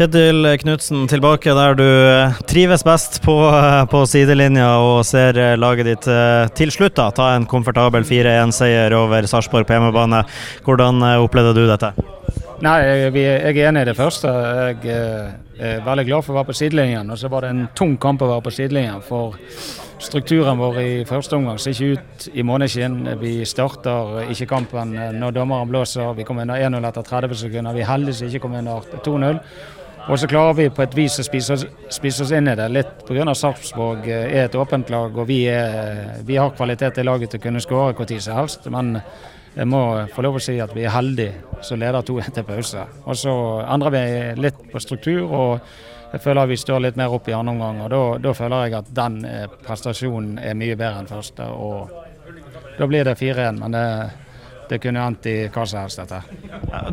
Kjetil Knutsen, tilbake der du eh, trives best på, eh, på sidelinja og ser eh, laget ditt til slutt da, ta en komfortabel 4-1-seier over Sarpsborg på hjemmebane. Hvordan opplevde du dette? Nei, jeg, jeg, er enig i det første. Jeg er veldig glad for å være på sidelinjen. Og så var det en tung kamp å være på sidelinjen. For strukturen vår i første omgang ser ikke ut i måneskinn. Vi starter ikke kampen når dommeren blåser. Vi kommer under 1-0 etter 30 sekunder. Vi heldigvis ikke kommer under 2-0. Og så klarer vi på et vis å spise spise oss inn i det, litt pga. Sarpsborg eh, er et åpent lag og vi, er, vi har kvalitet i laget til å kunne skåre når som helst. Men jeg må få lov å si at vi er heldige som leder 2-1 til pause. Og så endrer vi litt på struktur. og jeg føler vi står litt mer opp i andre omgang. og Da føler jeg at den eh, prestasjonen er mye bedre enn første. og Da blir det 4-1. men det det kunne endt i hva som helst, dette.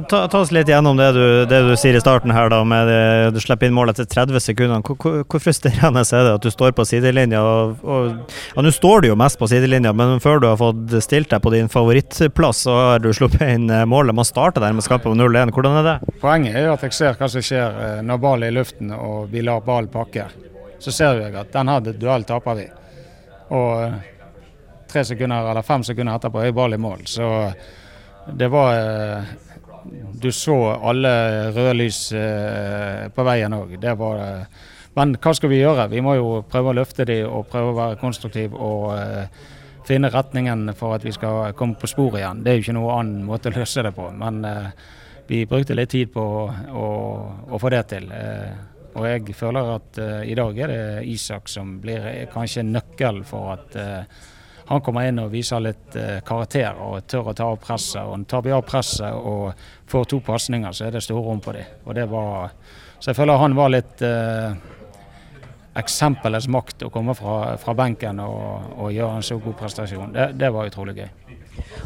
Ta, ta, oss litt gjennom det du, det du, sier i starten her, da, med det, du slipper inn mål etter 30 sekunder. Hvor, hvor, hvor, frustrerende er det at du står på sidelinja? Og, og, ja, Nå står du jo mest på sidelinja, men før du har fått stilt deg på din favorittplass, så har du sluppet inn eh, målet. Man starter der med skapet på 0-1. Hvordan er det? Poenget er jo at jeg ser hva som skjer eh, når ballen er i luften og vi lar ballen pakke. Så ser jeg at den duellen duell taper vi. Og tre sekunder eller fem sekunder etterpå er ballen i mål. Så det var eh, Du så alle røde lys eh, på veien òg. Det var eh, Men hva skal vi gjøre? Vi må jo prøve å løfte de og prøve å være konstruktive og finne retningen for at vi skal komme på sporet igjen. Det er jo ikke noen annen måte å løse det på. Men vi brukte litt tid på å, å få det til. Og jeg føler at uh, i dag er det Isak som blir kanskje nøkkel for at uh, han kommer inn og viser litt eh, karakter og tør å ta av presset. og Tar vi av presset og får to pasninger, så er det store rom på dem. Og det var, så jeg føler han var litt eh, eksempelets makt å komme fra, fra benken og, og, gjøre en så god prestasjon. Det, det var utrolig gøy.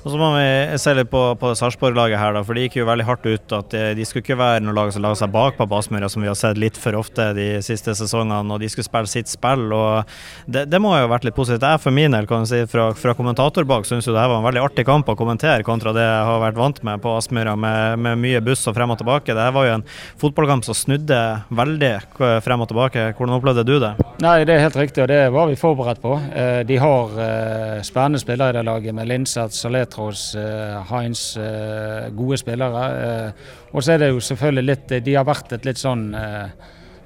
Og så må vi se litt på, på Sarpsborg-laget her, da, for de gikk jo veldig hardt ut at de, de skulle ikke være noe lag som la seg bakpå på Aspmyra, som vi har sett litt for ofte de siste sesongene, og de skulle spille sitt spill. og Det, det må jo ha vært litt positivt. Jeg for min del kan si fra, fra kommentator bak syns jo det her var en veldig artig kamp å kommentere, kontra det jeg har vært vant med på Aspmyra, med, med, mye buss og frem og tilbake. Det her var jo en fotballkamp som snudde veldig frem og tilbake. Hvordan opplevde du det? Nei, Det er helt riktig, og det var vi forberedt på. Eh, de har eh, spennende spillere i det laget, med Linseth, Saletros, eh, Heinz. Eh, gode spillere. Eh, og så er det jo selvfølgelig litt De har vært et litt sånn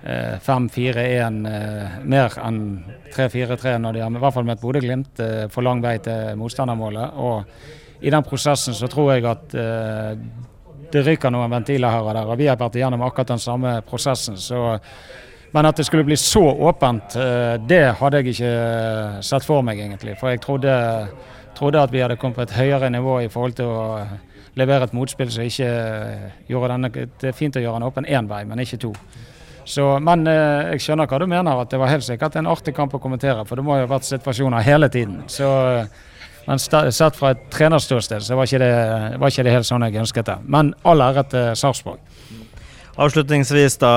5-4-1 mer enn 3-4-3 når de har i hvert fall møtt Bodø-Glimt. For lang vei til motstandermålet. Og i den prosessen så tror jeg at det ryker noen ventiler her og der. Og vi har vært igjennom akkurat den samme prosessen. så men at det skulle bli så åpent, det hadde jeg ikke sett for meg, egentlig. For jeg trodde trodde at vi hadde kommet på et høyere nivå i forhold til å levere et motspill som ikke gjorde denne Det er fint å gjøre den åpen én vei, men ikke to. Så, men eh, jeg skjønner hva du mener, at det var helt sikkert en artig kamp å kommentere. For det må jo ha vært situasjoner hele tiden. Så, men sett fra et trenerståsted så var ikke, det, var ikke det helt sånn jeg ønsket det. Men all ære til Sarpsborg. Avslutningsvis, da,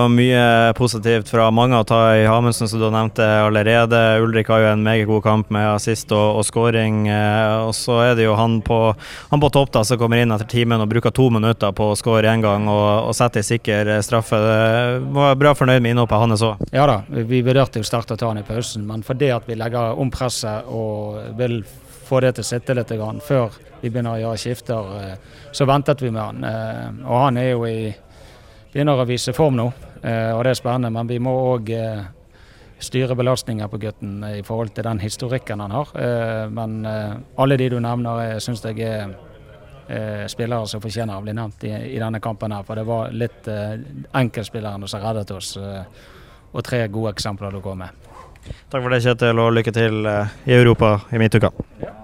og mye positivt fra mange å ta i Hamundsen, som du har nevnt allerede. Ulrik har jo en meget god kamp med assist og, og scoring. Eh, og så er det jo han på, han på topp da, som kommer inn etter timen og bruker to minutter på å score én gang og, og setter en sikker straffe. Var bra fornøyd med innhoppet hans òg. Ja da, vi vurderte jo sterkt å ta han i pausen, men fordi at vi legger om presset og vil få det til å sitte litt før vi begynner å gjøre skifter, eh, så ventet vi med han. Eh, og han er jo i begynner å vise form nå, eh, og det er spennende. Men vi må òg eh, styre belastninger på gutten i forhold til den historikken han har. Eh, men alle de du nevner, syns jeg er spillere som fortjener å bli nevnt i, i, denne kampen. her, For det var litt uh, enkeltspillerne som reddet oss, og tre gode eksempler du går med. Takk for det, Kjetil, og lykke til i Europa i midtuka. Ja.